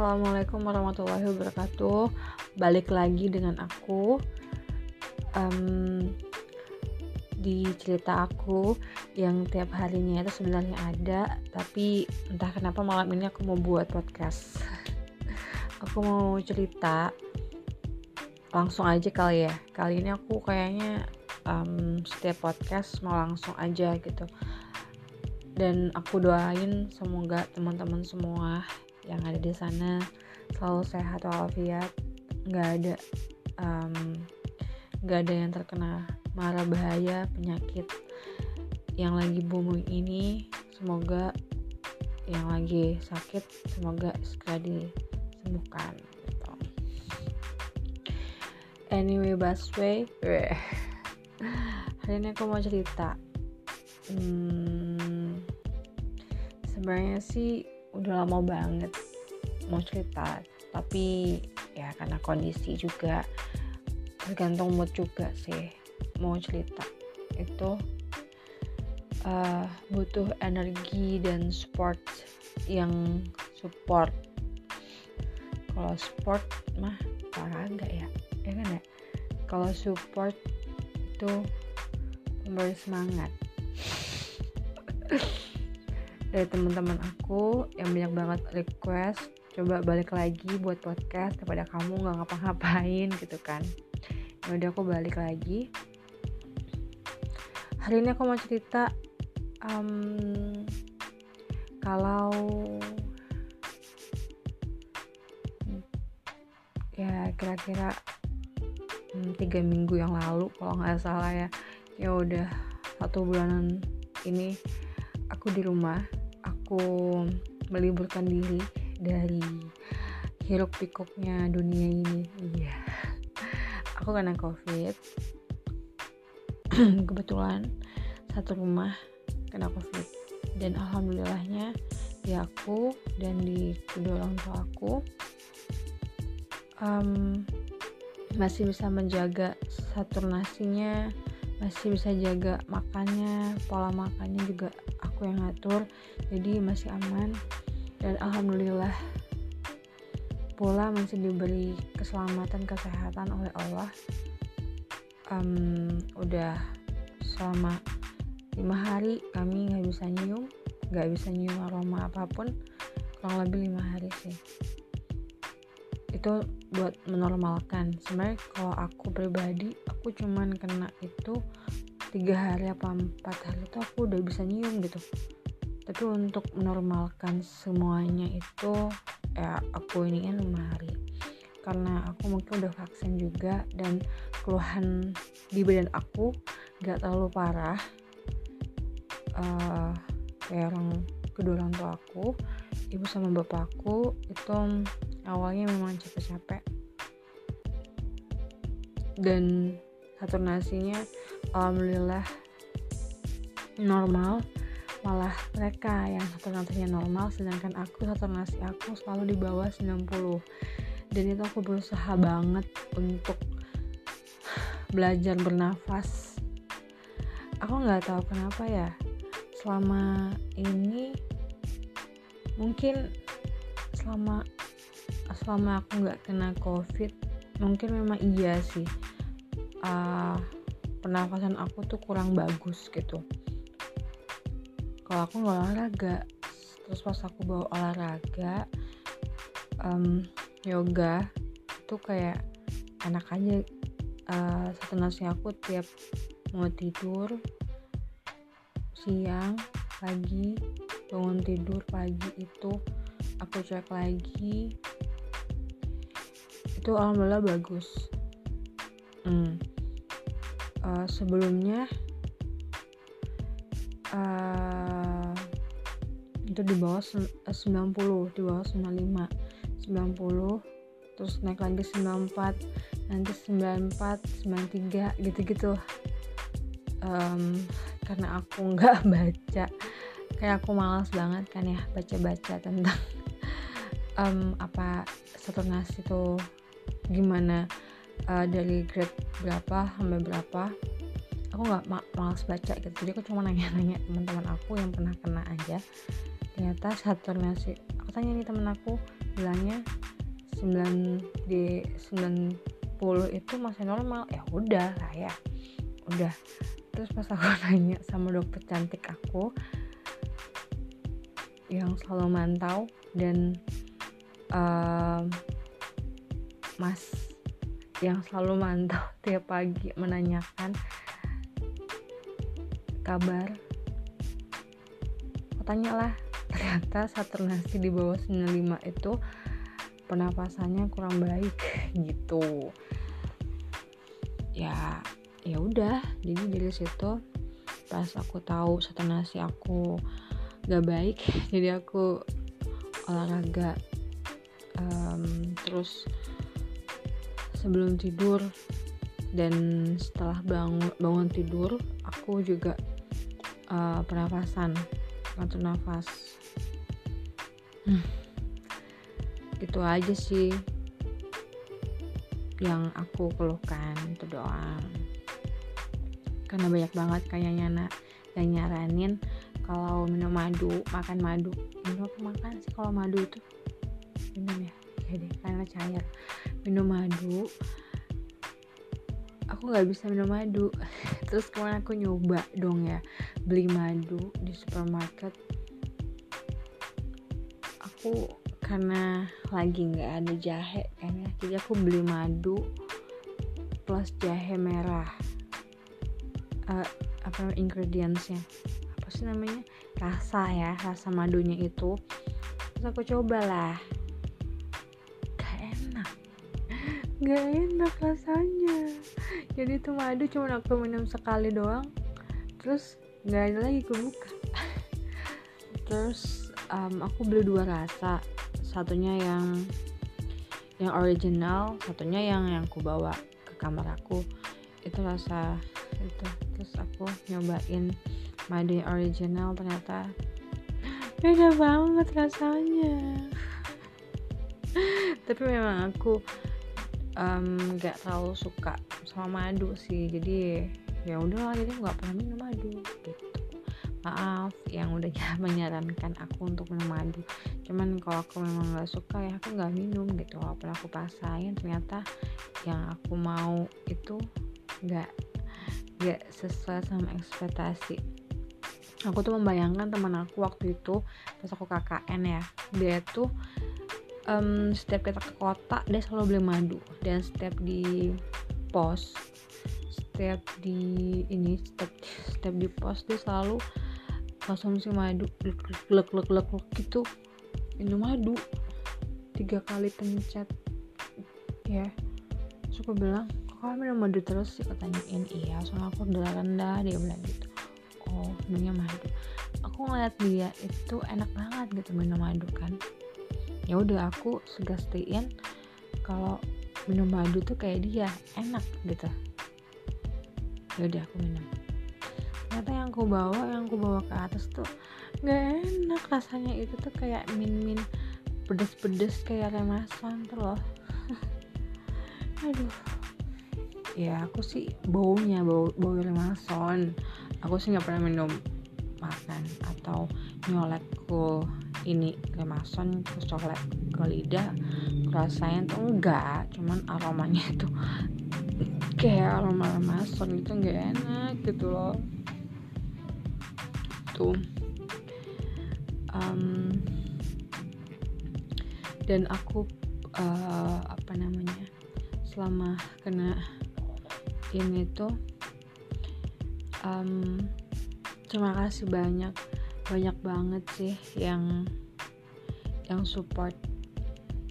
Assalamualaikum warahmatullahi wabarakatuh. Balik lagi dengan aku um, di cerita aku yang tiap harinya itu sebenarnya ada, tapi entah kenapa malam ini aku mau buat podcast. aku mau cerita langsung aja kali ya. Kali ini aku kayaknya um, setiap podcast mau langsung aja gitu. Dan aku doain semoga teman-teman semua yang ada di sana selalu sehat walafiat nggak ada nggak ada yang terkena mara bahaya penyakit yang lagi booming ini. Semoga yang lagi sakit semoga segera disembuhkan gitu. anyway busway hari ini aku mau cerita. Hmm, sebenarnya sih udah lama banget mau cerita. Tapi ya karena kondisi juga tergantung mood juga sih mau cerita. Itu uh, butuh energi dan support yang support. Kalau sport mah olahraga ya ya kan ya? Kalau support itu memberi semangat dari teman-teman aku yang banyak banget request coba balik lagi buat podcast daripada kamu nggak ngapa-ngapain gitu kan. Ya udah aku balik lagi. Hari ini aku mau cerita um, kalau ya kira-kira hmm, tiga minggu yang lalu kalau nggak salah ya. Ya udah satu bulanan ini aku di rumah aku meliburkan diri dari hiruk pikuknya dunia ini. Iya. Aku kena covid. Kebetulan satu rumah kena covid. Dan alhamdulillahnya di aku dan di kedua orang tua aku um, masih bisa menjaga saturnasinya masih bisa jaga makannya pola makannya juga aku yang ngatur jadi masih aman. Dan alhamdulillah pula masih diberi keselamatan kesehatan oleh Allah. Um, udah selama lima hari kami nggak bisa nyium nggak bisa nyium aroma apa pun kurang lebih lima hari sih itu buat menormalkan. Sebenarnya kalau aku pribadi aku cuman kena itu tiga hari apa empat hari itu aku udah bisa nyium gitu. Tapi untuk menormalkan semuanya itu ya aku ini kan lima hari. Karena aku mungkin udah vaksin juga dan keluhan di badan aku gak terlalu parah. Uh, kayak orang kedua orang tua aku ibu sama bapakku itu awalnya memang capek-capek. Dan satu nasinya alhamdulillah normal. Malah mereka yang satu nasinya normal sedangkan aku satu nasi aku selalu di bawah 90 dan itu aku berusaha banget untuk belajar bernafas. Aku nggak tahu kenapa ya selama ini mungkin selama selama aku nggak kena covid mungkin memang iya sih. Uh, pernafasan aku tuh kurang bagus gitu. Kalau aku nggak olahraga terus pas aku bawa olahraga um, yoga itu kayak enak aja. Uh, satu nasi aku tiap mau tidur siang pagi bangun tidur pagi itu aku cek lagi itu alhamdulillah bagus. Hmm. Uh, sebelumnya uh, itu di bawah 90 eh, di bawah 95 90 terus naik lagi 94 nanti 94 93 gitu-gitu. Um, karena aku nggak baca kayak aku malas banget kan ya baca-baca tentang um, apa saturnasi itu gimana uh, dari grade berapa sampai berapa aku nggak ma malas baca gitu. Jadi aku cuma nanya-nanya teman-teman aku yang pernah kena aja. Ternyata satu nasi aku tanya nih temen aku bilangnya 9 di 90 itu masih normal. Ya udah lah ya udah. Terus pas aku nanya sama dokter cantik aku yang selalu mantau dan um, mas yang selalu mantau tiap pagi menanyakan kabar. Aku lah ternyata saat nasi di bawah 95 itu pernapasannya kurang baik gitu. Ya ya udah jadi dari situ pas aku tahu nasi aku gak baik jadi aku olahraga um, terus sebelum tidur dan setelah bangun bangun tidur aku juga uh, pernapasan atur nafas. Hmm. itu aja sih yang aku keluhkan itu doang. Karena banyak banget kayaknya nak yang nyaranin kalau minum madu makan madu. Minum apa makan sih kalau madu itu? Minum ya? Ya deh karena cair minum madu. Aku nggak bisa minum madu. Terus kemarin aku nyoba dong ya beli madu di supermarket. Aku karena lagi nggak ada jahe kan ya jadi aku beli madu plus jahe merah. Uh, apa ingredientsnya? Apa sih namanya? Rasa ya rasa madunya itu. Terus aku cobalah nggak enak rasanya. Jadi itu madu cuma aku minum sekali doang. Terus nggak ada lagi aku buka terus um, aku beli dua rasa. Satunya yang yang original satunya yang yang aku bawa ke kamar aku. Itu rasa itu. Terus aku nyobain madu original ternyata. Beda banget rasanya. Tapi memang aku nggak um, terlalu suka sama madu sih. Jadi ya udah jadi nggak pernah minum madu gitu. Maaf yang udah menyarankan aku untuk minum madu. Cuman kalau aku memang nggak suka ya aku nggak minum gitu. Walaupun aku pasain ternyata yang aku mau itu nggak nggak sesuai sama ekspektasi. Aku tuh membayangkan teman aku waktu itu pas aku KKN ya dia tuh um, setiap kita ke kota dia selalu beli madu. Dan setiap di pos setiap di ini setiap setiap di pos dia selalu konsumsi madu. Lek lek lek lek gitu. Minum madu. Tiga kali pencet. Ya. Suka bilang kok minum madu terus? Sih ketanyain iya soalnya aku udah rendah. Dia bilang gitu. Oh minumnya madu? Aku ngeliat dia itu enak banget gitu minum madu kan ya udah aku sugestiin kalau minum madu tuh kayak dia enak gitu. Ya udah aku minum. Ternyata yang aku bawa yang aku bawa ke atas tuh nggak enak rasanya. Itu tuh kayak min min pedes-pedes kayak remasan tuh loh. Aduh. Ya aku sih baunya bau bau remason. Aku sih nggak pernah minum makan atau nyolek ini remason terus coklat ke lidah rasanya tuh enggak cuman aromanya itu kayak aroma remason gitu nggak enak gitu loh. Tuh um, dan aku uh, apa namanya selama kena ini tuh um, terima kasih banyak banyak banget sih yang yang support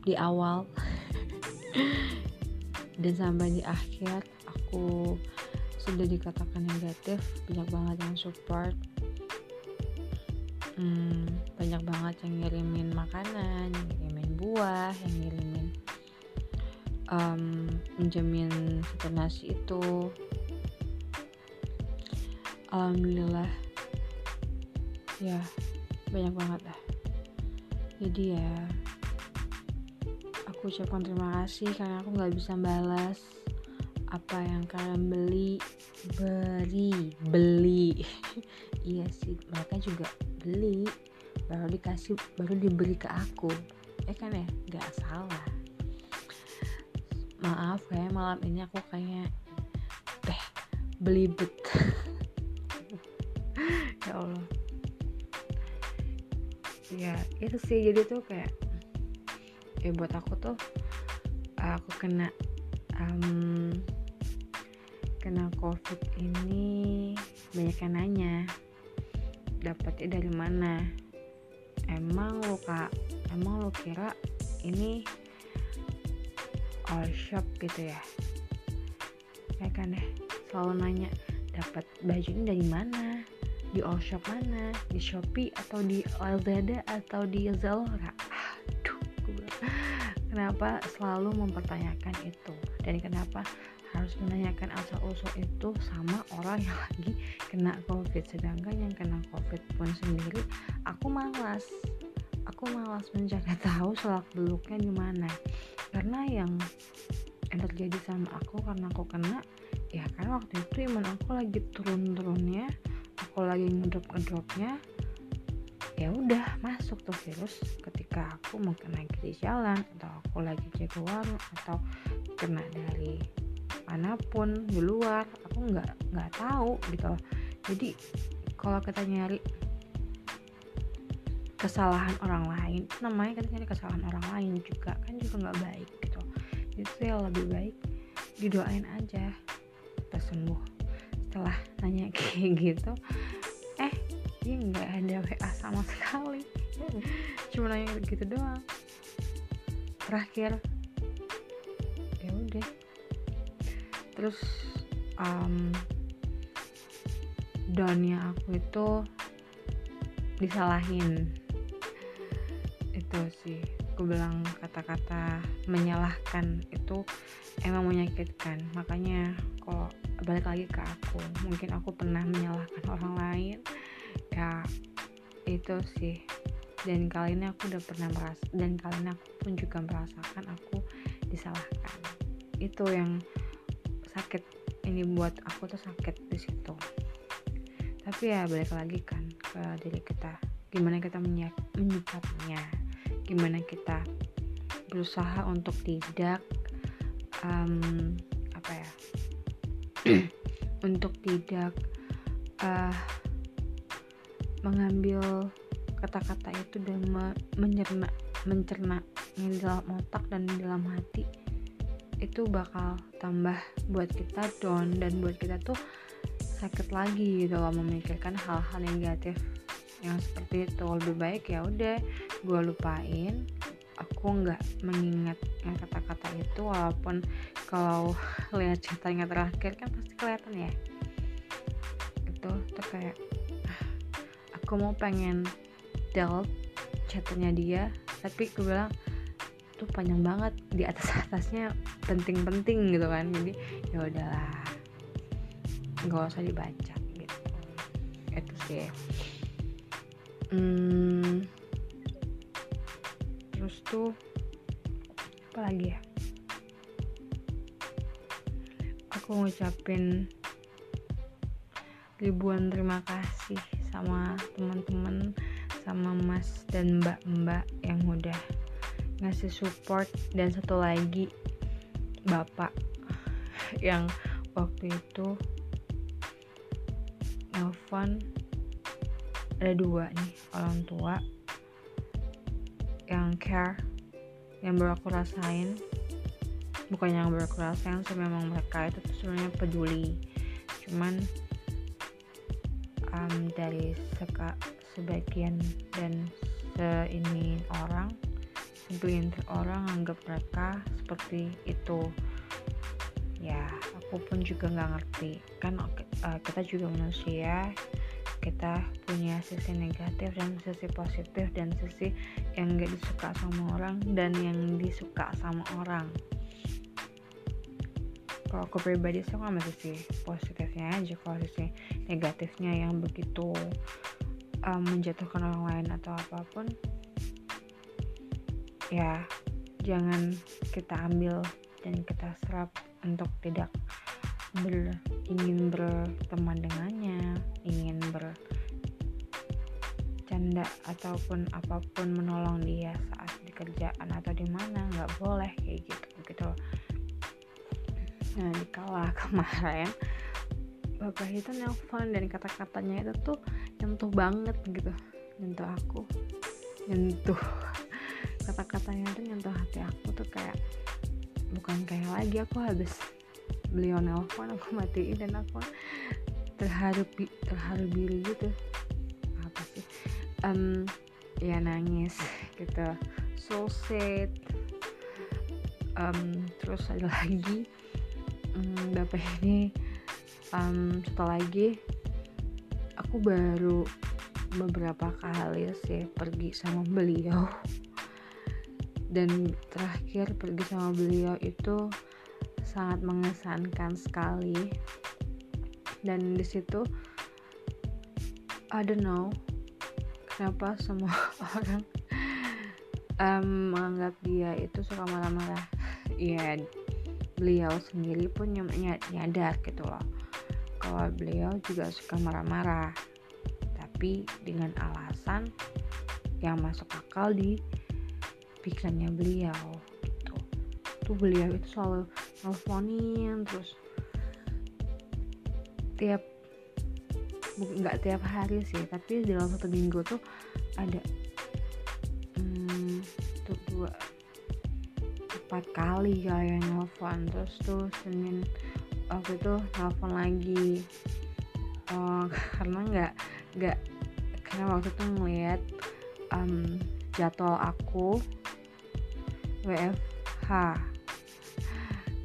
di awal. Dan sampai di akhir aku sudah dikatakan negatif. Banyak banget yang support. Hmm, banyak banget yang ngirimin makanan yang ngirimin buah yang ngirimin um, menjamin nasi itu. Alhamdulillah ya banyak banget lah. Jadi ya aku ucapkan terima kasih karena aku nggak bisa balas apa yang kalian beli beri beli. Iya sih mereka juga beli baru dikasih baru diberi ke aku. Ya kan ya nggak salah. Maaf kayak malam ini aku kayak teh belibet. Ya Allah ya itu sih. Jadi tuh kayak ya buat aku tuh aku kena um, kena covid ini banyak yang nanya dapatnya dari mana? Emang lo kak emang lo kira ini all shop gitu ya? Ya kan deh selalu nanya dapat baju ini dari mana di all shop mana di shopee atau di lazada atau di zalora. Aduh kenapa selalu mempertanyakan itu? Dan kenapa harus menanyakan asal usul itu sama orang yang lagi kena covid? Sedangkan yang kena covid pun sendiri aku malas. Aku malas mencari tahu selak beluknya gimana karena yang yang terjadi sama aku karena aku kena ya kan waktu itu iman aku lagi turun-turunnya aku lagi ngedrop-ngedropnya ya udah masuk tuh virus. Ketika aku mungkin lagi di jalan atau aku lagi jaga warung atau kena dari mana pun di luar aku nggak nggak tahu gitu. Jadi kalau kita nyari kesalahan orang lain namanya kita nyari kesalahan orang lain juga kan juga nggak baik gitu. Itu ya lebih baik didoain aja kita sembuh setelah nanya kayak gitu eh dia nggak ada WA sama sekali. Cuma nanya gitu doang. Terakhir ya udah. Terus um, downnya aku itu disalahin. Itu sih aku bilang kata-kata menyalahkan itu emang menyakitkan. Makanya kok balik lagi ke aku. Mungkin aku pernah menyalahkan orang lain. Ya itu sih. Dan kali ini aku udah pernah merasa dan kali ini aku pun juga merasakan aku disalahkan. Itu yang sakit. Ini buat aku tuh sakit di situ. Tapi ya balik lagi kan ke diri kita. Gimana kita menyikapinya? Gimana kita berusaha untuk tidak um, apa ya untuk tidak uh, mengambil kata-kata itu dan me menyerna di dalam otak dan di dalam hati itu bakal tambah buat kita down dan buat kita tuh sakit lagi gitu loh memikirkan hal-hal negatif yang seperti itu. Lebih baik ya udah gue lupain aku nggak mengingat kata-kata itu walaupun kalau lihat ceritanya terakhir kan pasti kelihatan ya. Itu tuh kayak aku mau pengen delete chatnya dia tapi gue bilang tuh panjang banget di atas atasnya penting-penting gitu kan. Jadi ya udahlah nggak usah dibaca gitu. Itu sih. Hmm, terus tuh apa lagi ya aku ngucapin ribuan terima kasih sama teman-teman sama mas dan mbak-mbak yang udah ngasih support. Dan satu lagi bapak yang waktu itu nelfon ada dua nih orang tua yang care yang baru aku rasain bukan yang rasain sih memang mereka itu sebenarnya peduli. Cuman um, dari seka, sebagian dan seini orang segelintir orang anggap mereka seperti itu. Ya aku pun juga nggak ngerti. Kan uh, kita juga manusia kita punya sisi negatif dan sisi positif dan sisi yang gak disuka sama orang dan yang disuka sama orang kalau aku pribadi sih sama sisi positifnya aja. Kalau sisi negatifnya yang begitu um, menjatuhkan orang lain atau apa pun ya jangan kita ambil dan kita serap untuk tidak ber, ingin berteman dengannya ingin bercanda ataupun apa pun menolong dia saat kerjaan atau di mana nggak boleh kayak gitu gitu nah di kala kemarin bapak itu nelfon dan kata-katanya itu tuh nyentuh banget gitu. Nyentuh aku. Nyentuh. Kata-katanya tuh nyentuh hati aku tuh kayak bukan kayak lagi aku habis beliau nelfon aku matiin dan aku terharu terharu diri gitu. Apa sih? Um, ya nangis gitu. So sad. Um, terus ada lagi um, bapak ini um, setelah lagi aku baru beberapa kali sih pergi sama beliau. Dan terakhir pergi sama beliau itu sangat mengesankan sekali. Dan di situ I don't know kenapa semua orang um, menganggap dia itu suka marah-marah. Ya beliau sendiri pun nyadar gitu loh. Kalau beliau juga suka marah-marah. Tapi dengan alasan yang masuk akal di pikirannya beliau gitu. Tuh beliau itu selalu nelfonin terus tiap nggak tiap hari sih tapi dalam satu minggu tuh ada hmm, dua empat kali kayak nelfon. Terus tuh senin waktu itu nelfon lagi. Oh, karena nggak nggak karena waktu itu ngeliat um, jadwal aku WFH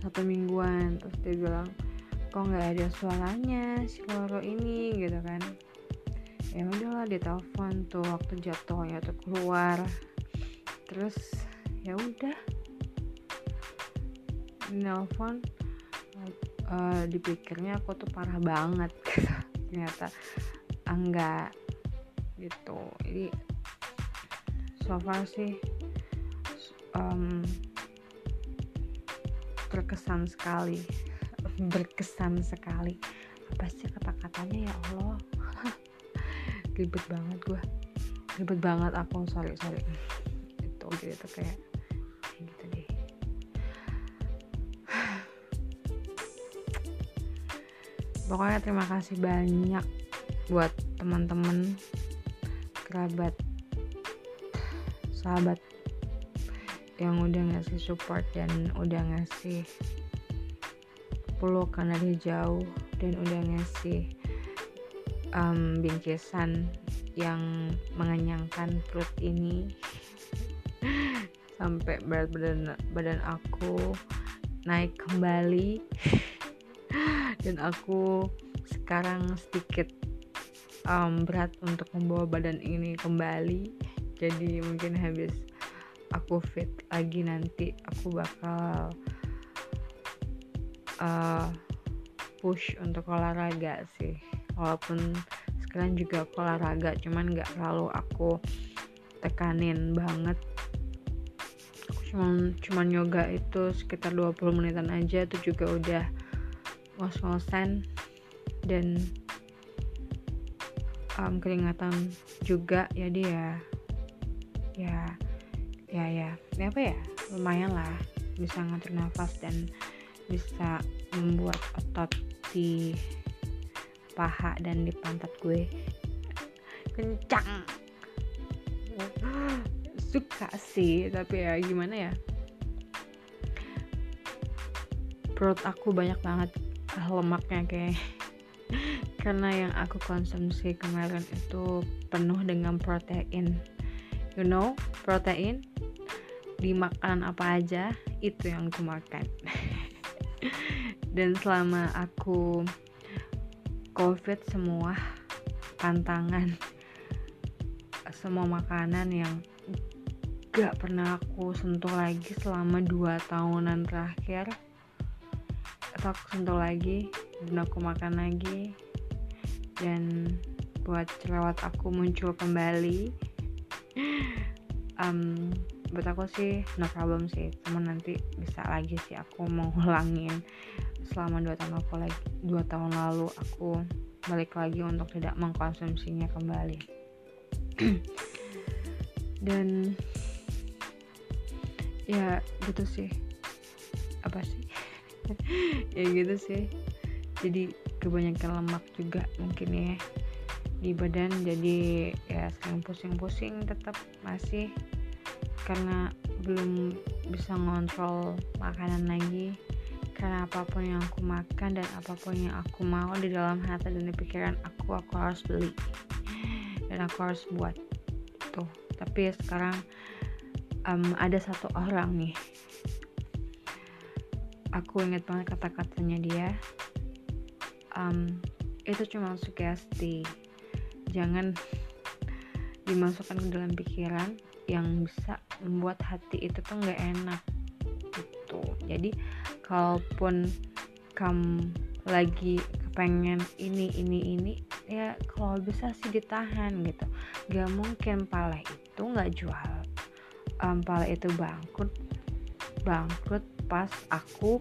satu mingguan. Terus dia bilang kok nggak ada suaranya si Loro ini? Gitu kan. Ya udahlah dia telepon tuh waktu jadwalnya tuh keluar. Terus ya udah nelpon uh, dipikirnya aku tuh parah banget ternyata enggak gitu. Jadi so far sih um, berkesan sekali berkesan sekali. Apa sih kata-katanya ya Allah? Ribet banget gue ribet banget aku sorry sorry. Itu gitu kayak pokoknya terima kasih banyak buat teman-teman kerabat sahabat yang udah ngasih support dan udah ngasih peluk karena dia jauh dan udah ngasih um, bingkisan yang mengenyangkan perut ini. Sampai berat badan badan aku naik kembali dan aku sekarang sedikit um, berat untuk membawa badan ini kembali. Jadi mungkin habis aku fit lagi nanti aku bakal uh, push untuk olahraga sih. Walaupun sekarang juga aku olahraga cuman nggak terlalu aku tekanin banget. Aku cuman cuman yoga itu sekitar 20 menitan aja itu juga udah ngos-ngosan dan um, keringatan juga. Jadi ya ya ya ya ya apa ya lumayan lah bisa ngatur nafas dan bisa membuat otot di paha dan di pantat gue kencang. Suka sih tapi ya gimana ya? Perut aku banyak banget lemaknya kayak karena yang aku konsumsi kemarin itu penuh dengan protein. You know protein di makanan apa aja itu yang aku makan. Dan selama aku covid semua tantangan semua makanan yang gak pernah aku sentuh lagi selama 2 tahunan terakhir aku sentuh lagi dan aku makan lagi. Dan buat jerawat aku muncul kembali um, buat aku sih no problem sih. Cuma nanti bisa lagi sih aku mau ngulangin selama dua tahun aku lagi dua tahun lalu aku balik lagi untuk tidak mengkonsumsinya kembali. Dan ya gitu sih. Apa sih ya gitu sih. Jadi kebanyakan lemak juga mungkin ya di badan. Jadi ya sering pusing-pusing tetap masih karena belum bisa ngontrol makanan lagi. Karena apa pun yang aku makan dan apa pun yang aku mau di dalam hati dan di pikiran aku aku harus beli. Dan aku harus buat. Tuh tapi ya sekarang um, ada satu orang nih aku inget banget kata-katanya dia. Um, itu cuma sugesti. Jangan dimasukkan ke dalam pikiran yang bisa membuat hati itu tuh nggak enak gitu. Jadi kalaupun kamu lagi kepengen ini ini ini ya kalau bisa sih ditahan gitu. Gak mungkin pala itu nggak jual. Um, pala itu bangkrut bangkrut pas aku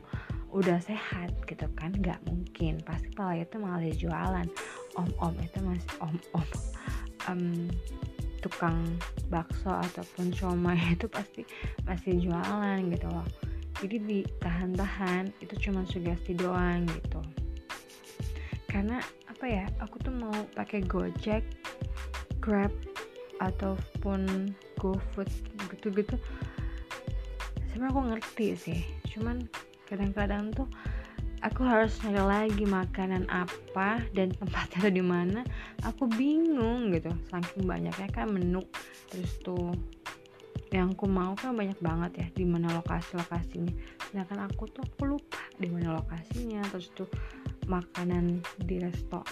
udah sehat gitu kan nggak mungkin. Pasti pala itu malah jualan. Om-om itu masih om-om. Um, tukang bakso ataupun siomay itu pasti masih jualan gitu loh. Jadi ditahan-tahan itu cuma sugesti doang gitu. Karena apa ya aku tuh mau pakai gojek grab ataupun gofood gitu-gitu sebenarnya aku ngerti sih. Cuman kadang-kadang tuh aku harus nyari lagi makanan apa dan tempatnya di mana. Aku bingung gitu. Saking banyaknya kan menu. Terus tuh yang aku mau kan banyak banget ya di mana lokasi lokasinya sedangkan aku tuh aku lupa di mana lokasinya. Terus tuh makanan di resto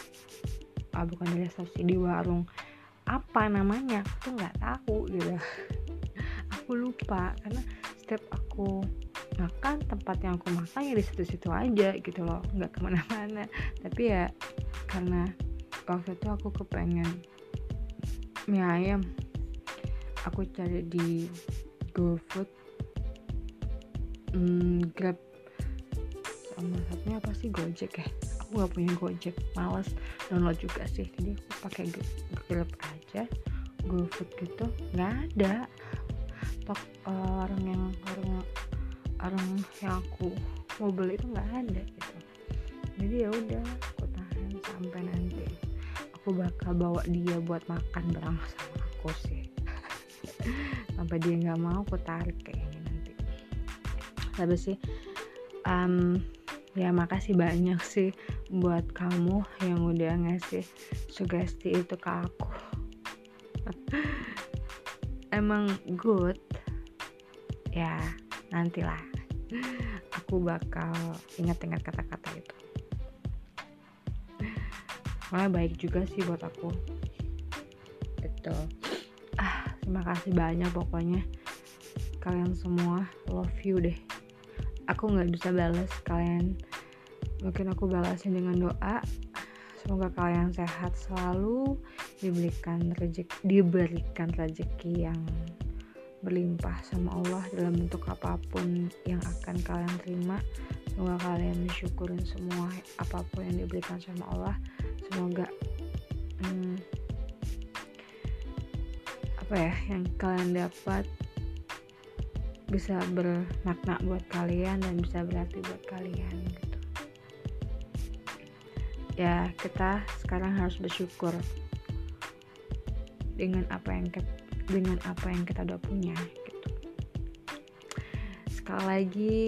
ah bukan di resto sih di warung apa namanya? Aku tuh nggak tahu gitu. Aku lupa karena setiap aku makan tempat yang aku makan ya di situ-situ aja gitu loh. Nggak ke mana-mana. Tapi ya karena waktu itu aku kepengen mie ayam aku cari di GoFood hmm, Grab. Sama satunya apa sih? Gojek ya? Aku nggak punya Gojek males download juga sih. Jadi aku pakai Grab aja. GoFood gitu nggak ada tok uh, orang yang orang orang yang aku mau beli itu nggak ada gitu. Jadi ya udah aku tahan sampai nanti aku bakal bawa dia buat makan bareng sama aku sih. Sampai dia nggak mau aku tarik kayaknya nanti. Tapi sih um, ya makasih banyak sih buat kamu yang udah ngasih sugesti itu ke aku. Emang good ya nantilah. Aku bakal ingat-ingat kata-kata itu. Malah baik juga sih buat aku. Itu ah terima kasih banyak pokoknya. Kalian semua love you deh. Aku nggak bisa balas kalian mungkin aku balasnya dengan doa. Semoga kalian sehat selalu diberikan rezeki diberikan rezeki yang berlimpah sama Allah dalam bentuk apa pun yang akan kalian terima. Semoga kalian mensyukurin semua apa pun yang diberikan sama Allah. Semoga hmm, apa ya yang kalian dapat bisa bermakna buat kalian dan bisa berarti buat kalian gitu. Ya kita sekarang harus bersyukur dengan apa yang kita dengan apa yang kita udah punya gitu. Sekali lagi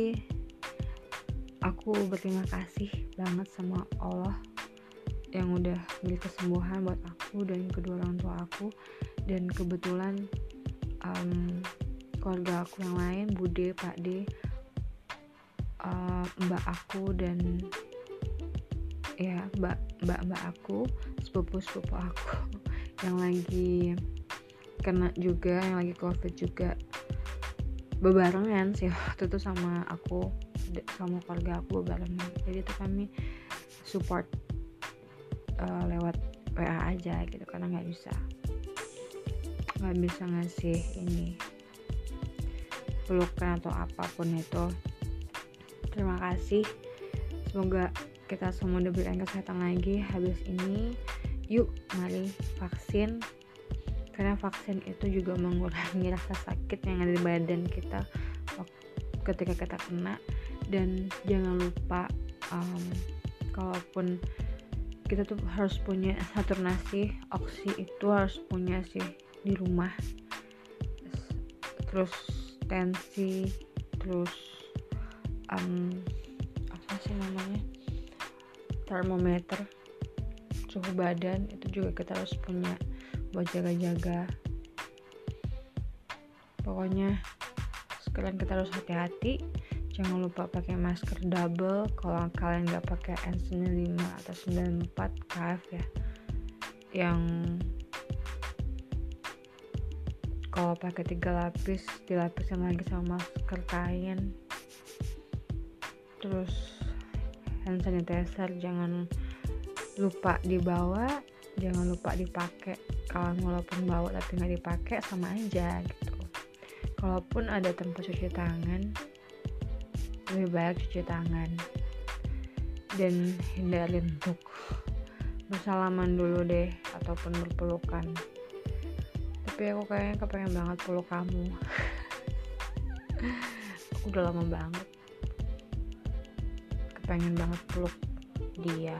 aku berterima kasih banget sama Allah yang udah beri kesembuhan buat aku dan kedua orang tua aku. Dan kebetulan um, keluarga aku yang lain Bude, Pak D, uh, Mbak aku dan ya Mbak Mbak Mbak aku sepupu sepupu aku yang lagi kena juga yang lagi covid juga. Bebarengan sih waktu itu sama aku sama keluarga aku bebarengan. Jadi itu kami support uh, lewat WA aja gitu karena nggak bisa. Nggak bisa ngasih ini pelukan atau apa pun itu. Terima kasih. Semoga kita semua diberikan kesehatan lagi habis ini. Yuk mari vaksin karena vaksin itu juga mengurangi rasa sakit yang ada di badan kita ketika kita kena. Dan jangan lupa um, kalaupun kita tuh harus punya nasi oksi itu harus punya sih di rumah. Terus tensi terus um, apa sih namanya? Termometer suhu badan itu juga kita harus punya buat jaga-jaga. Pokoknya sekalian kita harus hati-hati. Jangan lupa pakai masker double. Kalau kalian nggak pakai N95 atau 94 KF ya. Yang kalau pakai tiga lapis dilapisin lagi sama masker kain. Terus hand sanitizer jangan lupa dibawa jangan lupa dipakai kalau walaupun bawa tapi nggak dipakai sama aja gitu. Kalaupun ada tempat cuci tangan lebih baik cuci tangan dan hindari untuk bersalaman dulu deh ataupun berpelukan. Tapi aku kayaknya kepengen banget peluk kamu. Aku udah lama banget kepengen banget peluk dia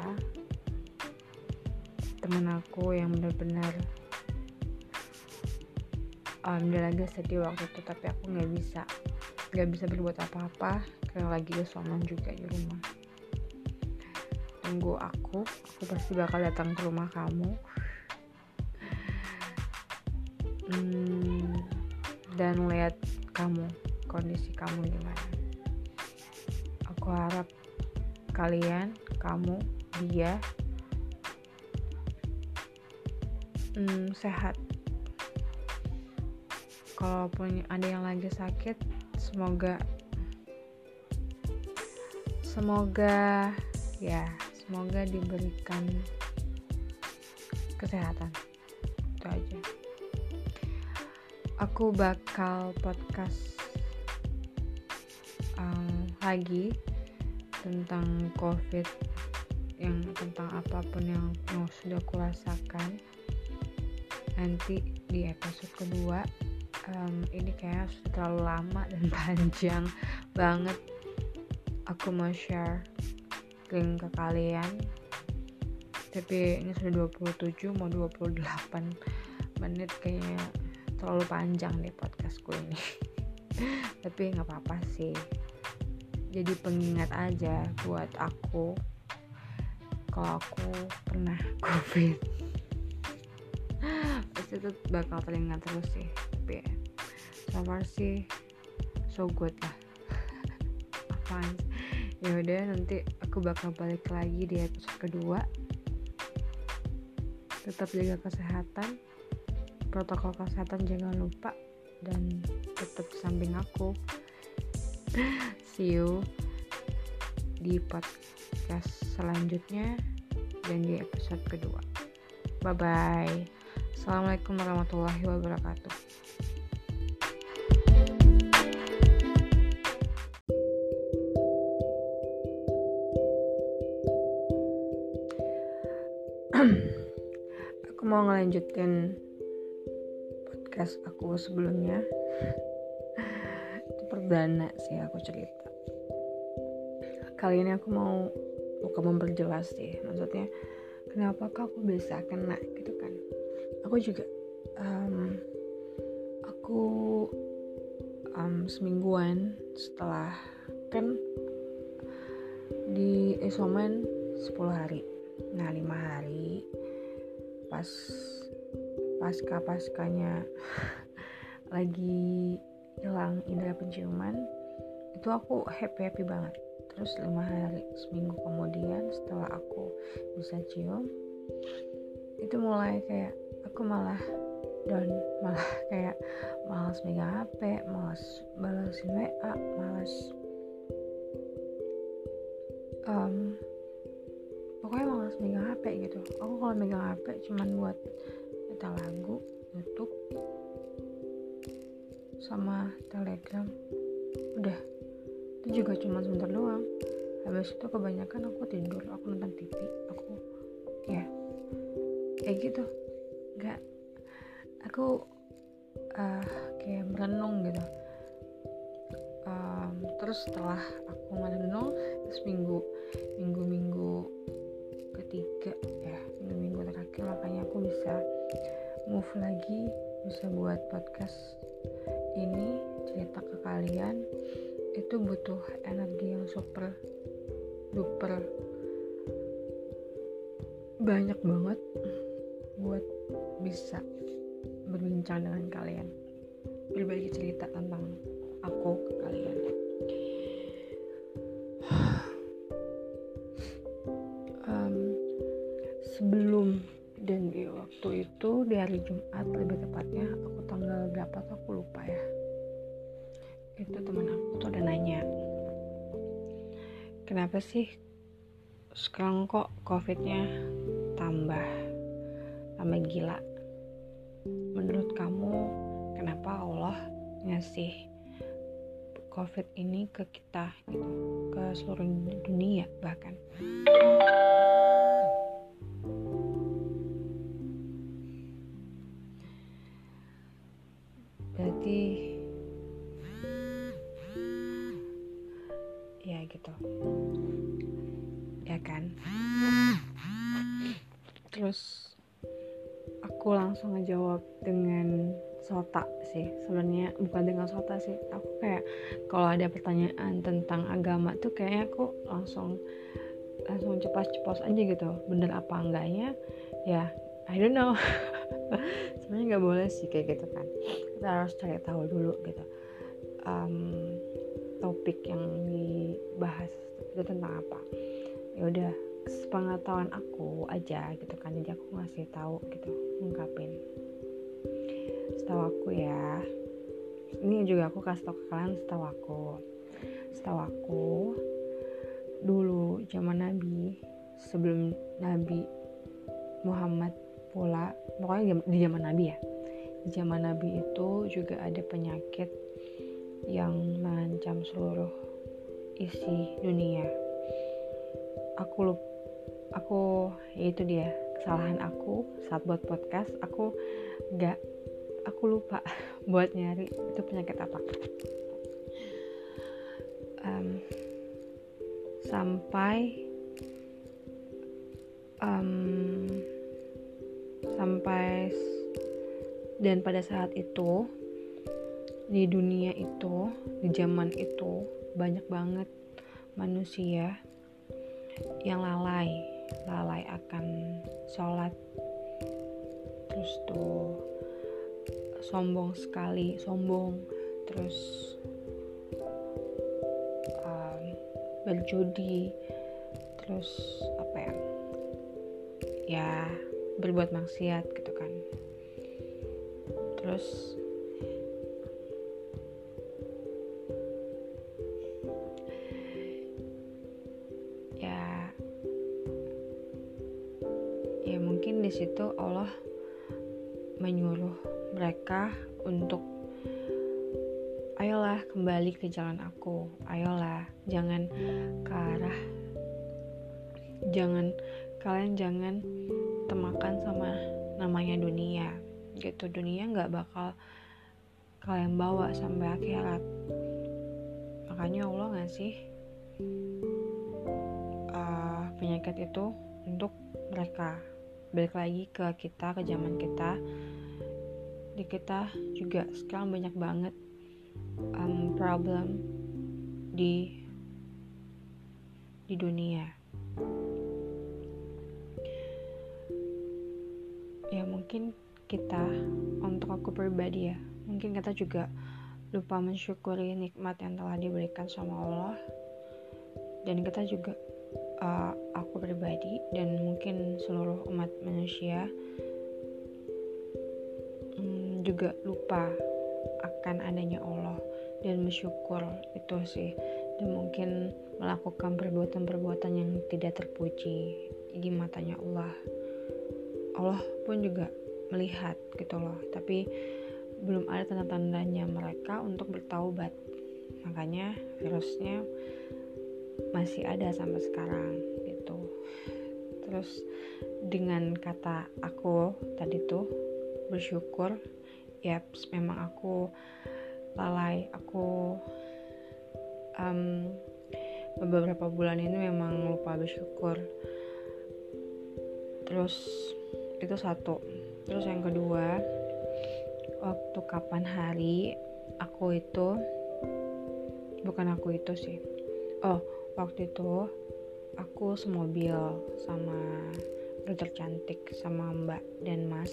temen aku yang benar-benar um, dia lagi sedih waktu itu tapi aku nggak bisa nggak bisa berbuat apa-apa karena lagi isoman juga di rumah. Tunggu aku aku pasti bakal datang ke rumah kamu. Hmm, dan lihat kamu kondisi kamu gimana. Aku harap kalian kamu dia hmm, sehat. Kalaupun ada yang lagi sakit semoga semoga ya semoga diberikan kesehatan. Itu aja. Aku bakal podcast um, lagi tentang covid yang tentang apa pun yang, yang sudah kurasakan nanti di episode kedua um, ini kayak sudah terlalu lama dan panjang banget. Aku mau share link ke kalian. Tapi ini sudah 27 mau 28 menit kayaknya terlalu panjang nih podcastku ini. Tapi nggak apa-apa sih. Jadi pengingat aja buat aku. Kalau aku pernah covid itu bakal teringat terus sih tapi so far sih so good lah. Apaan ya udah nanti aku bakal balik lagi di episode kedua. Tetap jaga kesehatan protokol kesehatan jangan lupa dan tetap samping aku. See you di podcast selanjutnya dan di episode kedua. Bye bye assalamualaikum warahmatullahi wabarakatuh. Aku mau ngelanjutin podcast aku sebelumnya. Itu perdana sih aku cerita. Kali ini aku mau buka memperjelas sih. Maksudnya kenapa aku bisa kena gitu kan aku juga um, aku um, semingguan setelah kan di isoman 10 hari. Nah lima hari pas pasca paskanya lagi hilang indera penciuman itu aku happy happy banget. Terus lima hari seminggu kemudian setelah aku bisa cium itu mulai kayak aku malah down malah kayak malas megang HP malas balasin WA malas um, pokoknya malas megang HP gitu. Aku kalau megang HP cuman buat nyetel lagu YouTube sama Telegram udah. Itu juga cuma sebentar doang. Habis itu kebanyakan aku tidur aku nonton TV aku ya kayak gitu nggak. Aku uh, kayak merenung gitu. Terus setelah aku merenung terus minggu minggu minggu ketiga ya minggu minggu terakhir makanya aku bisa move lagi bisa buat podcast ini cerita ke kalian. Itu butuh energi yang super duper banyak banget bisa berbincang dengan kalian. Berbagi cerita tentang aku ke kalian. Um, sebelum dan di waktu itu di hari Jumat lebih tepatnya aku tanggal berapa tuh aku lupa ya. Itu teman aku tuh udah nanya kenapa sih sekarang kok covidnya tambah tambah gila menurut kamu kenapa Allah ngasih covid ini ke kita gitu ke seluruh dunia bahkan? Berarti ya gitu. Ya kan? Terus aku langsung ngejawab dengan sota sih. Sebenarnya bukan dengan sota sih aku kayak kalau ada pertanyaan tentang agama tuh kayaknya aku langsung langsung cepat-cepat aja gitu. Bener apa enggaknya? Ya I don't know. Sebenarnya nggak boleh sih kayak gitu kan. Kita harus cari tahu dulu gitu. Um, topik yang dibahas itu tentang apa. Ya udah sepengetahuan aku aja gitu kan. Jadi aku ngasih tahu gitu ngungkapin. Setahu aku ya ini juga aku kasih tau ke kalian setahu aku. Setahu aku dulu zaman Nabi sebelum Nabi Muhammad pula pokoknya di zaman Nabi ya. Di zaman Nabi itu juga ada penyakit yang mengancam seluruh isi dunia. Aku lupa aku ya itu dia kesalahan aku saat buat podcast aku gak aku lupa buat nyari itu penyakit apa. Um, sampai um, sampai dan pada saat itu di dunia itu di zaman itu banyak banget manusia yang lalai lalai akan sholat. Terus tuh sombong sekali sombong. Terus um, berjudi. Terus apa ya? Ya berbuat maksiat gitu kan. Terus menyuruh mereka untuk ayolah kembali ke jalan aku. Ayolah jangan ke arah jangan kalian jangan temakan sama namanya dunia. Gitu dunia nggak bakal kalian bawa sampai akhirat. Makanya Allah ngasih uh, penyakit itu untuk mereka. Balik lagi ke kita ke zaman kita di kita juga sekarang banyak banget um, problem di di dunia. Ya mungkin kita untuk aku pribadi ya mungkin kita juga lupa mensyukuri nikmat yang telah diberikan sama Allah. Dan kita juga uh, aku pribadi dan mungkin seluruh umat manusia juga lupa akan adanya Allah dan bersyukur. Itu sih. Dan mungkin melakukan perbuatan-perbuatan yang tidak terpuji di matanya Allah. Allah pun juga melihat gitu loh. Tapi belum ada tanda-tandanya mereka untuk bertaubat. Makanya virusnya masih ada sampai sekarang gitu. Terus dengan kata aku tadi tuh bersyukur ya memang aku lalai. Aku um, beberapa bulan ini memang lupa bersyukur. Terus itu satu. Terus yang kedua waktu kapan hari aku itu bukan aku itu sih. Oh waktu itu aku semobil sama dokter cantik sama mbak dan mas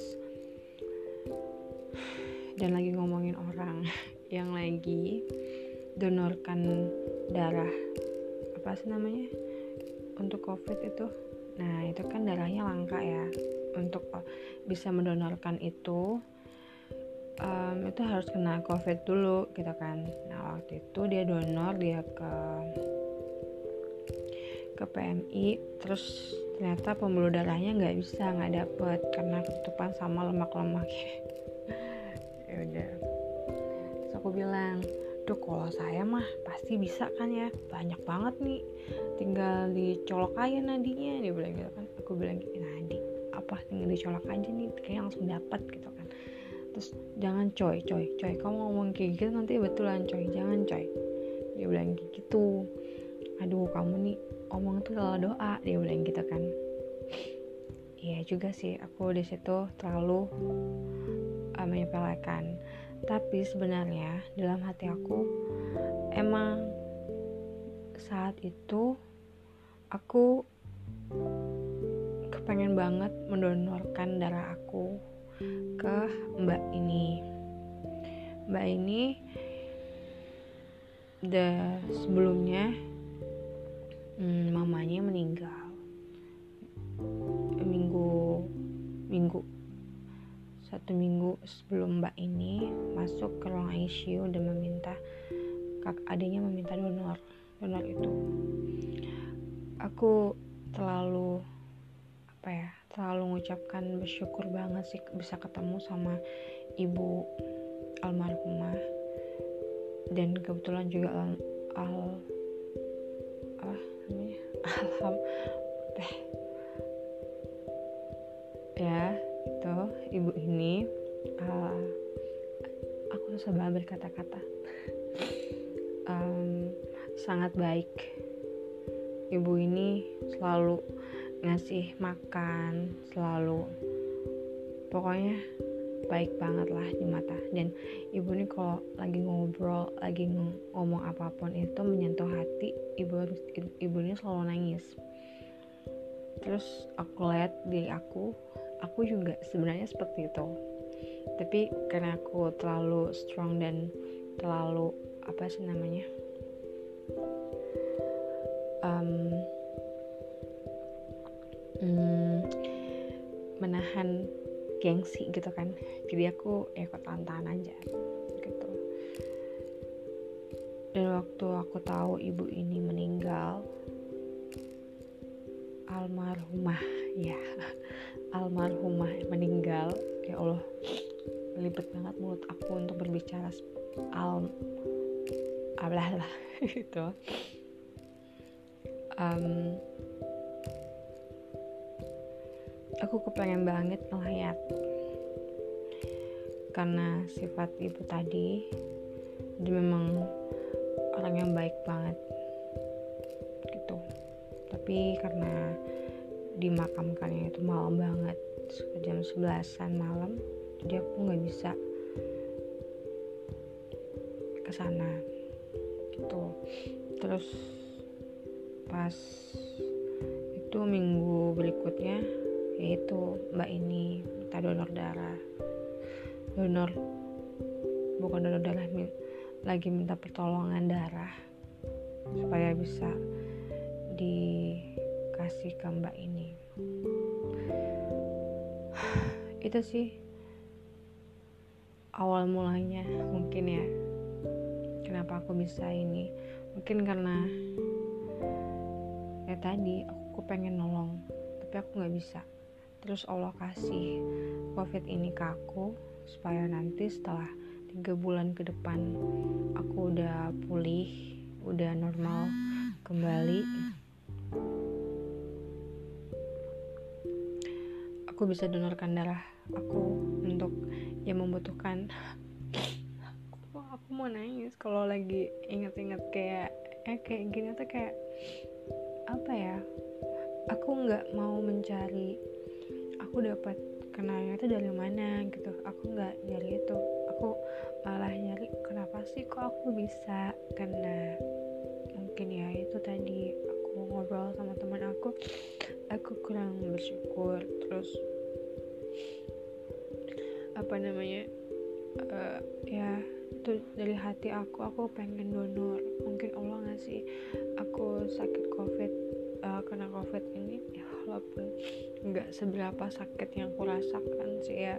dan lagi ngomongin orang yang lagi donorkan darah apa sih namanya untuk covid itu. Nah itu kan darahnya langka ya. Untuk oh, bisa mendonorkan itu um, itu harus kena covid dulu gitu kan. Nah waktu itu dia donor dia ke ke PMI terus ternyata pembuluh darahnya nggak bisa nggak dapet karena ketutupan sama lemak-lemak ya udah. Terus aku bilang tuh kalau saya mah pasti bisa kan ya. Banyak banget nih. Tinggal dicolok aja nadinya. Dia bilang gitu kan. Aku bilang gini nadi apa? Tinggal dicolok aja nih. Kayak langsung dapat gitu kan. Terus jangan coy coy coy. Kamu ngomong kayak gitu nanti betulan coy. Jangan coy. Dia bilang gitu. Aduh kamu nih omong tuh kalau doa dia bilang gitu kan. Iya juga sih. Aku di situ terlalu uh, menyepelekan tapi sebenarnya dalam hati aku emang saat itu aku kepengen banget mendonorkan darah aku ke mbak ini. Mbak ini the sebelumnya hmm, mamanya meninggal. Minggu minggu satu minggu sebelum mbak ini masuk ke ruang ICU dan meminta kak adiknya meminta donor donor itu. Aku terlalu apa ya terlalu mengucapkan bersyukur banget sih bisa ketemu sama ibu almarhumah dan kebetulan juga al, al namanya? Alham teh ya itu ibu ini uh, aku susah banget berkata-kata. Um, sangat baik. Ibu ini selalu ngasih makan selalu pokoknya baik banget lah di mata. Dan ibu ini kalau lagi ngobrol lagi ngomong apa pun itu menyentuh hati ibu ibu ini selalu nangis. Terus aku lihat diri aku aku juga sebenarnya seperti itu. Tapi karena aku terlalu strong dan terlalu apa sih namanya um, hmm, menahan gengsi gitu kan. Jadi aku ya ikut tantangan aja gitu. Dan waktu aku tahu ibu ini meninggal almarhumah ya almarhumah meninggal ya Allah libet banget mulut aku untuk berbicara al ablah lah itu um, aku kepengen banget ngelayat. Karena sifat ibu tadi dia memang orang yang baik banget gitu. Tapi karena dimakamkannya itu malam banget. Jam 11an malam. Jadi aku nggak bisa ke sana. Gitu. Terus pas itu minggu berikutnya yaitu mbak ini minta donor darah. Donor bukan donor darah lagi minta pertolongan darah supaya bisa dikasih ke mbak ini itu sih. Awal mulanya mungkin ya. Kenapa aku bisa ini? Mungkin karena ya tadi aku pengen nolong tapi aku nggak bisa. Terus Allah kasih covid ini ke aku supaya nanti setelah tiga bulan ke depan aku udah pulih udah normal kembali aku bisa donorkan darah aku untuk yang membutuhkan. Aku, aku mau nangis kalau lagi inget-inget kayak eh kayak gini tuh kayak apa ya aku nggak mau mencari aku dapat kenalnya itu dari mana gitu. Aku nggak nyari itu. Aku malah nyari kenapa sih kok aku bisa karena mungkin ya itu tadi aku ngobrol sama teman aku aku kurang bersyukur. Terus apa namanya uh, ya itu dari hati aku aku pengen donor. Mungkin Allah ngasih aku sakit covid uh, kena covid ini ya walaupun nggak seberapa sakit yang aku rasakan sih ya.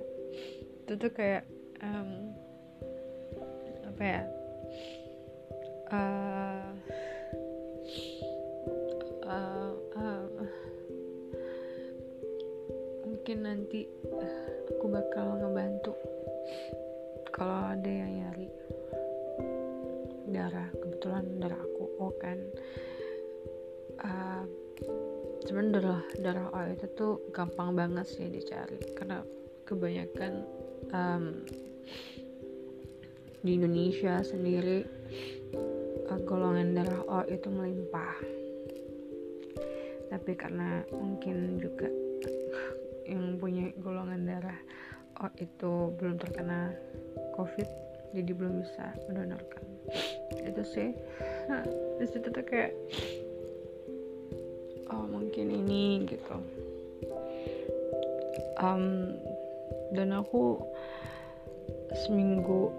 Itu tuh kayak um, apa ya uh, mungkin nanti aku bakal ngebantu. Kalau ada yang nyari darah kebetulan darah aku O kan. Uh, cuman darah darah O itu tuh gampang banget sih dicari. Karena kebanyakan um, di Indonesia sendiri uh, golongan darah O itu melimpah. Tapi karena mungkin juga yang punya golongan darah O itu belum terkena covid jadi belum bisa mendonorkan. Itu sih. Nah, di tuh kayak oh mungkin ini gitu. Um, dan aku seminggu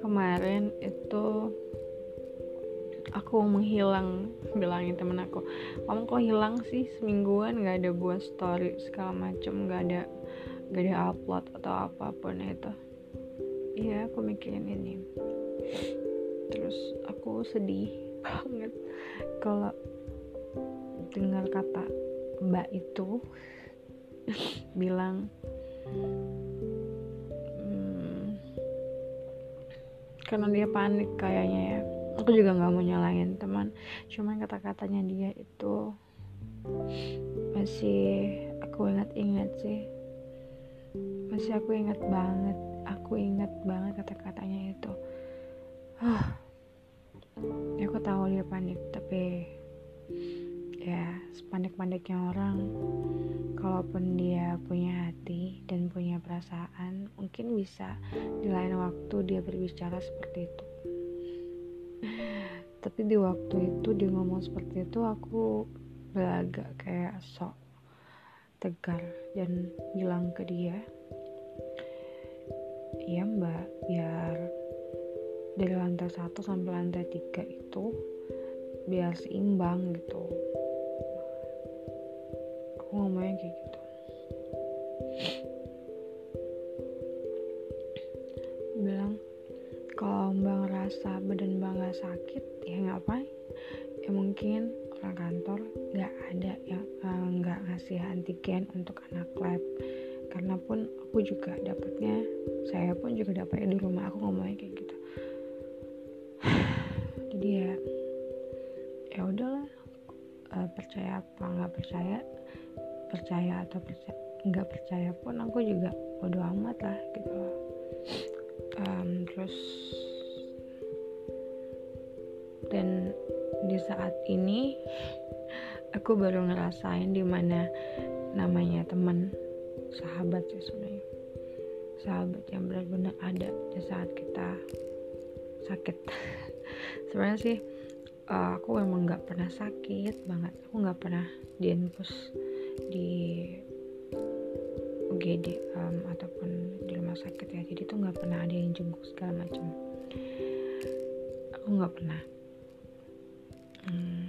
kemarin itu aku menghilang bilangin temen aku kamu kok hilang sih? Semingguan nggak ada buat story segala macem nggak ada nggak ada upload atau apa pun itu. Iya aku mikirin ini. Terus aku sedih banget kalau dengar kata mbak itu bilang hmm, karena dia panik kayaknya ya aku juga nggak mau nyalain teman. Cuman kata-katanya dia itu masih aku ingat-ingat sih. Masih aku ingat banget aku ingat banget kata-katanya itu. Ah ya aku tahu dia panik tapi ya sepanik-paniknya orang kalaupun dia punya hati dan punya perasaan mungkin bisa di lain waktu dia berbicara seperti itu tapi di waktu itu dia ngomong seperti itu aku agak kayak sok tegar dan bilang ke dia. Iya mbak biar dari lantai satu sampai lantai tiga itu biar seimbang gitu. Aku ngomongnya kayak gitu ngerasa badan gak sakit ya ngapain ya mungkin orang kantor nggak ada yang eh, nggak ngasih antigen untuk anak lab. Karena pun aku juga dapatnya saya pun juga dapatnya di rumah aku ngomongnya kayak gitu. Jadi ya ya udahlah. Uh, percaya apa nggak percaya percaya atau percaya nggak percaya pun aku juga bodo amat lah gitu. Um, terus di saat ini aku baru ngerasain di mana namanya teman sahabat sih sebenarnya. Sahabat yang benar-benar ada di saat kita sakit. Sebenarnya sih uh, aku emang nggak pernah sakit banget. Aku nggak pernah diinfus di UGD um, ataupun di rumah sakit ya. Jadi tuh nggak pernah ada yang jenguk segala macam. Aku nggak pernah hmm.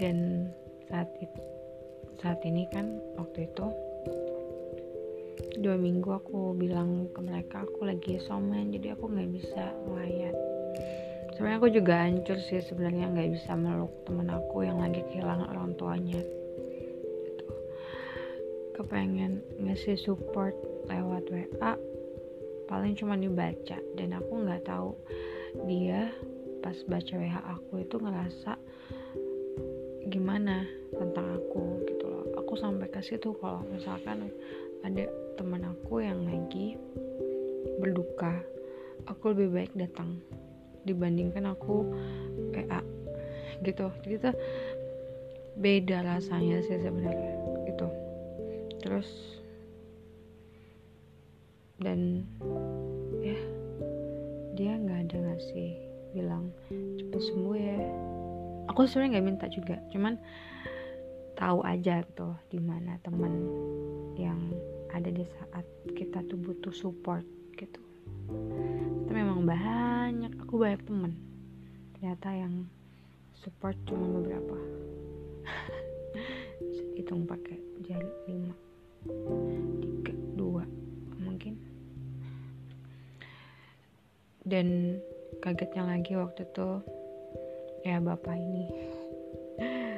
dan saat itu saat ini kan waktu itu dua minggu aku bilang ke mereka aku lagi somen jadi aku nggak bisa melayat sebenarnya aku juga hancur sih sebenarnya nggak bisa meluk temen aku yang lagi kehilangan orang tuanya gitu. kepengen ngasih support lewat WA paling cuma dibaca dan aku nggak tahu dia pas baca WA aku itu ngerasa gimana tentang aku gitu loh. Aku sampai ke situ kalau misalkan ada teman aku yang lagi berduka aku lebih baik datang dibandingkan aku PA gitu. Jadi tuh beda rasanya sih sebenarnya gitu. Terus dan aku sebenarnya nggak minta juga cuman tahu aja tuh di mana teman yang ada di saat kita tuh butuh support gitu. Tapi memang banyak aku banyak temen ternyata yang support cuma beberapa. Hitung pakai jari lima tiga dua mungkin. Dan kagetnya lagi waktu itu ya bapak ini.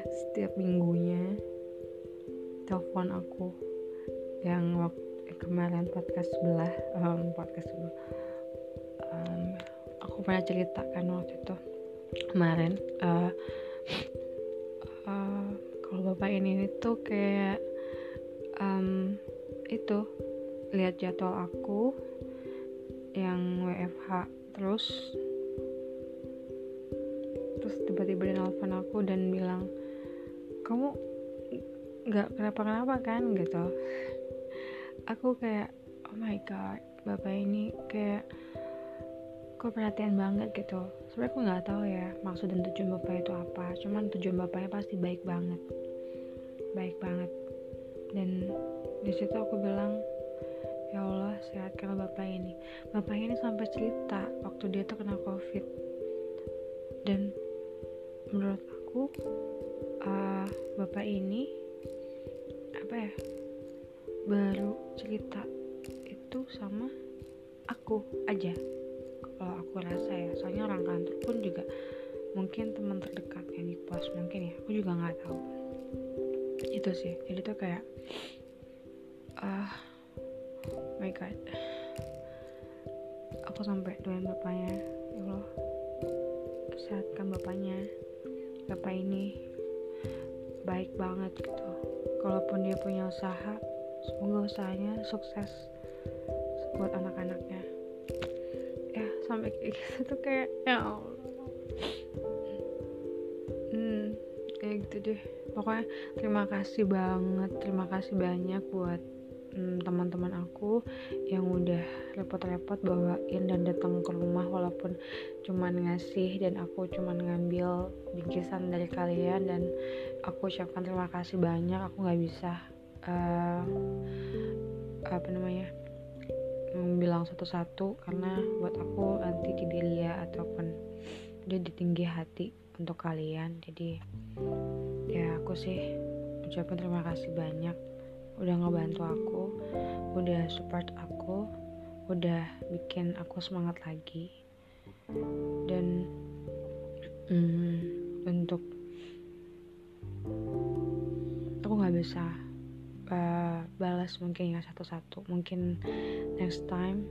Setiap minggunya telepon aku yang waktu eh, kemarin podcast sebelah um, podcast sebelah. Um, aku pernah ceritakan waktu itu kemarin uh, uh, kalau bapak ini itu kayak um, itu lihat jadwal aku yang WFH terus terus tiba-tiba dia nelfon aku dan bilang kamu nggak kenapa-kenapa kan? Gitu. Aku kayak oh my god bapak ini kayak kok perhatian banget gitu. Sebenarnya aku nggak tahu ya maksud dan tujuan bapak itu apa cuman tujuan bapaknya pasti baik banget. Baik banget. Dan di situ aku bilang ya Allah sehatkan bapak ini. Bapak ini sampai cerita waktu dia tuh kena covid. Dan menurut aku uh, bapak ini apa ya baru cerita itu sama aku aja. Kalau aku rasa ya soalnya orang kantor pun juga mungkin teman terdekat yang di pos mungkin ya aku juga nggak tahu. Itu sih jadi tuh kayak ah uh, my god. Aku sampai doain bapaknya ya Allah sehatkan bapaknya bapak ini baik banget gitu. Kalaupun dia punya usaha semoga usahanya sukses buat anak-anaknya. Ya sampai kayak gitu tuh kayak ya hmm kayak gitu deh. Pokoknya terima kasih banget terima kasih banyak buat hmm, teman-teman aku yang udah repot-repot bawain dan datang ke rumah walaupun cuman ngasih dan aku cuman ngambil bingkisan dari kalian dan aku ucapkan terima kasih banyak aku nggak bisa uh, apa namanya bilang satu-satu karena buat aku nanti di diri ya ataupun dia ditinggi hati untuk kalian. Jadi ya aku sih ucapkan terima kasih banyak udah ngebantu aku udah support aku udah bikin aku semangat lagi. Dan mm, untuk aku nggak bisa uh, balas mungkin ya satu-satu. Mungkin next time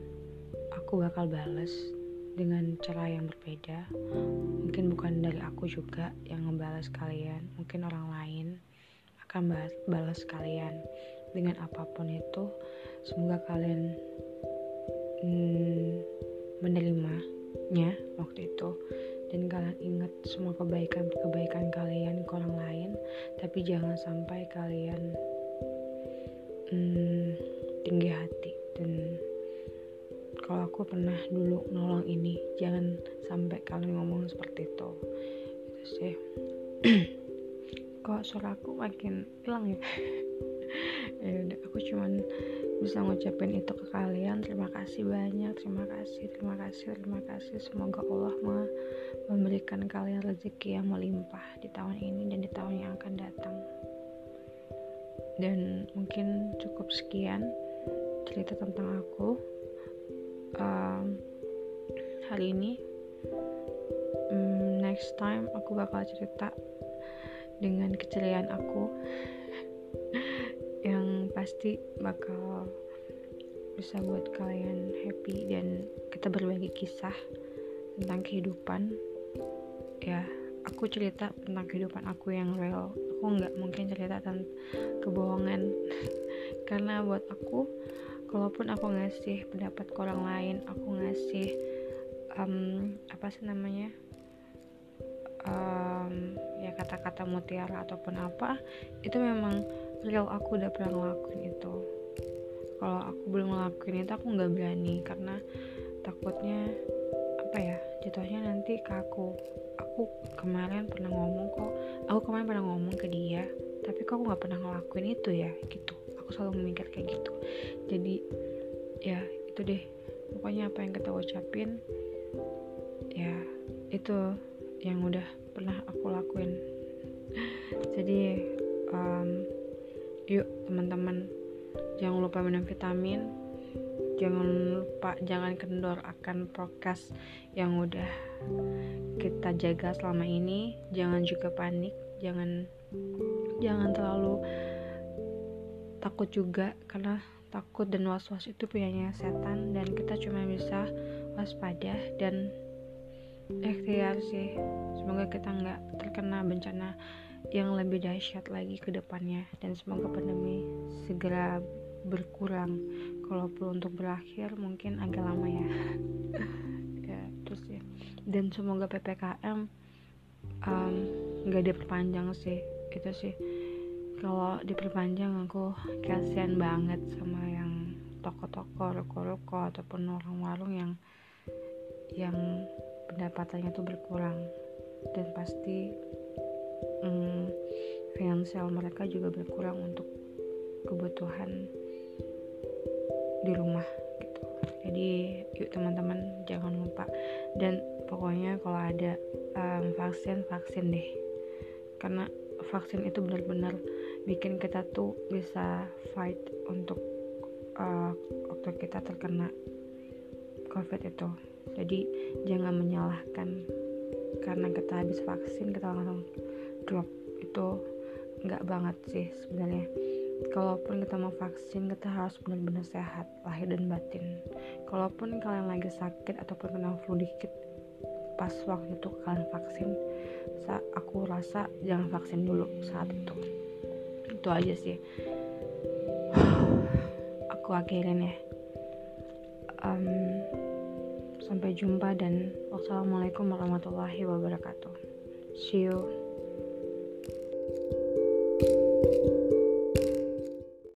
aku bakal balas dengan cara yang berbeda. Mungkin bukan dari aku juga yang ngebalas kalian mungkin orang lain akan balas kalian dengan apa pun itu semoga kalian hmm, menerimanya waktu itu. Dan kalian ingat semua kebaikan-kebaikan kalian ke orang lain tapi jangan sampai kalian hmm, tinggi hati. Dan kalau aku pernah dulu nolong ini jangan sampai kalian ngomong seperti itu. Itu sih. Kok suaraku makin hilang ya ya udah aku cuman bisa ngucapin itu ke kalian. Terima kasih banyak terima kasih terima kasih terima kasih. Semoga Allah memberikan kalian rezeki yang melimpah di tahun ini dan di tahun yang akan datang. Dan mungkin cukup sekian cerita tentang aku. Um, hari ini um, next time aku bakal cerita dengan keceriaan aku pasti bakal bisa buat kalian happy dan kita berbagi kisah tentang kehidupan. Ya aku cerita tentang kehidupan aku yang real. Aku nggak mungkin cerita tentang kebohongan. Karena buat aku kalaupun aku ngasih pendapat ke orang lain aku ngasih um, apa sih namanya um, ya kata-kata mutiara ataupun apa itu memang real aku udah pernah ngelakuin itu. Kalau aku belum ngelakuin itu aku nggak berani karena takutnya apa ya jatuhnya nanti ke aku. Aku kemarin pernah ngomong kok aku kemarin pernah ngomong ke dia tapi kok aku nggak pernah ngelakuin itu ya gitu. Aku selalu memikir kayak gitu. Jadi ya itu deh. Pokoknya apa yang kita ucapin ya itu yang udah pernah aku lakuin. Jadi um, teman-teman. Jangan lupa minum vitamin. Jangan lupa jangan kendor akan prokes yang udah kita jaga selama ini. Jangan juga panik. Jangan jangan terlalu takut juga karena takut dan was-was itu punyanya setan dan kita cuma bisa waspada dan ikhtiar sih. Semoga kita nggak terkena bencana yang lebih dahsyat lagi ke depannya. Dan semoga pandemi segera berkurang. Kalaupun untuk berakhir mungkin agak lama ya. Ya terus ya. Dan semoga ppkm nggak um, diperpanjang sih. Itu sih. Kalau diperpanjang aku kasihan banget sama yang toko-toko ruko-ruko ataupun warung-warung yang yang pendapatannya tuh berkurang. Dan pasti hmm, finansial mereka juga berkurang untuk kebutuhan di rumah gitu. Jadi yuk teman-teman jangan lupa. Dan pokoknya kalau ada um, vaksin vaksin deh. Karena vaksin itu benar-benar bikin kita tuh bisa fight untuk uh, waktu kita terkena covid itu. Jadi jangan menyalahkan. Karena kita habis vaksin kita langsung drop itu nggak banget sih sebenarnya. Kalaupun kita mau vaksin kita harus benar-benar sehat lahir dan batin. Kalaupun kalian lagi sakit ataupun kena flu dikit pas waktu itu kalian vaksin aku rasa jangan vaksin dulu saat itu. Itu aja sih. Aku akhirin ya. Um, Sampai jumpa dan wassalamualaikum warahmatullahi wabarakatuh. See you.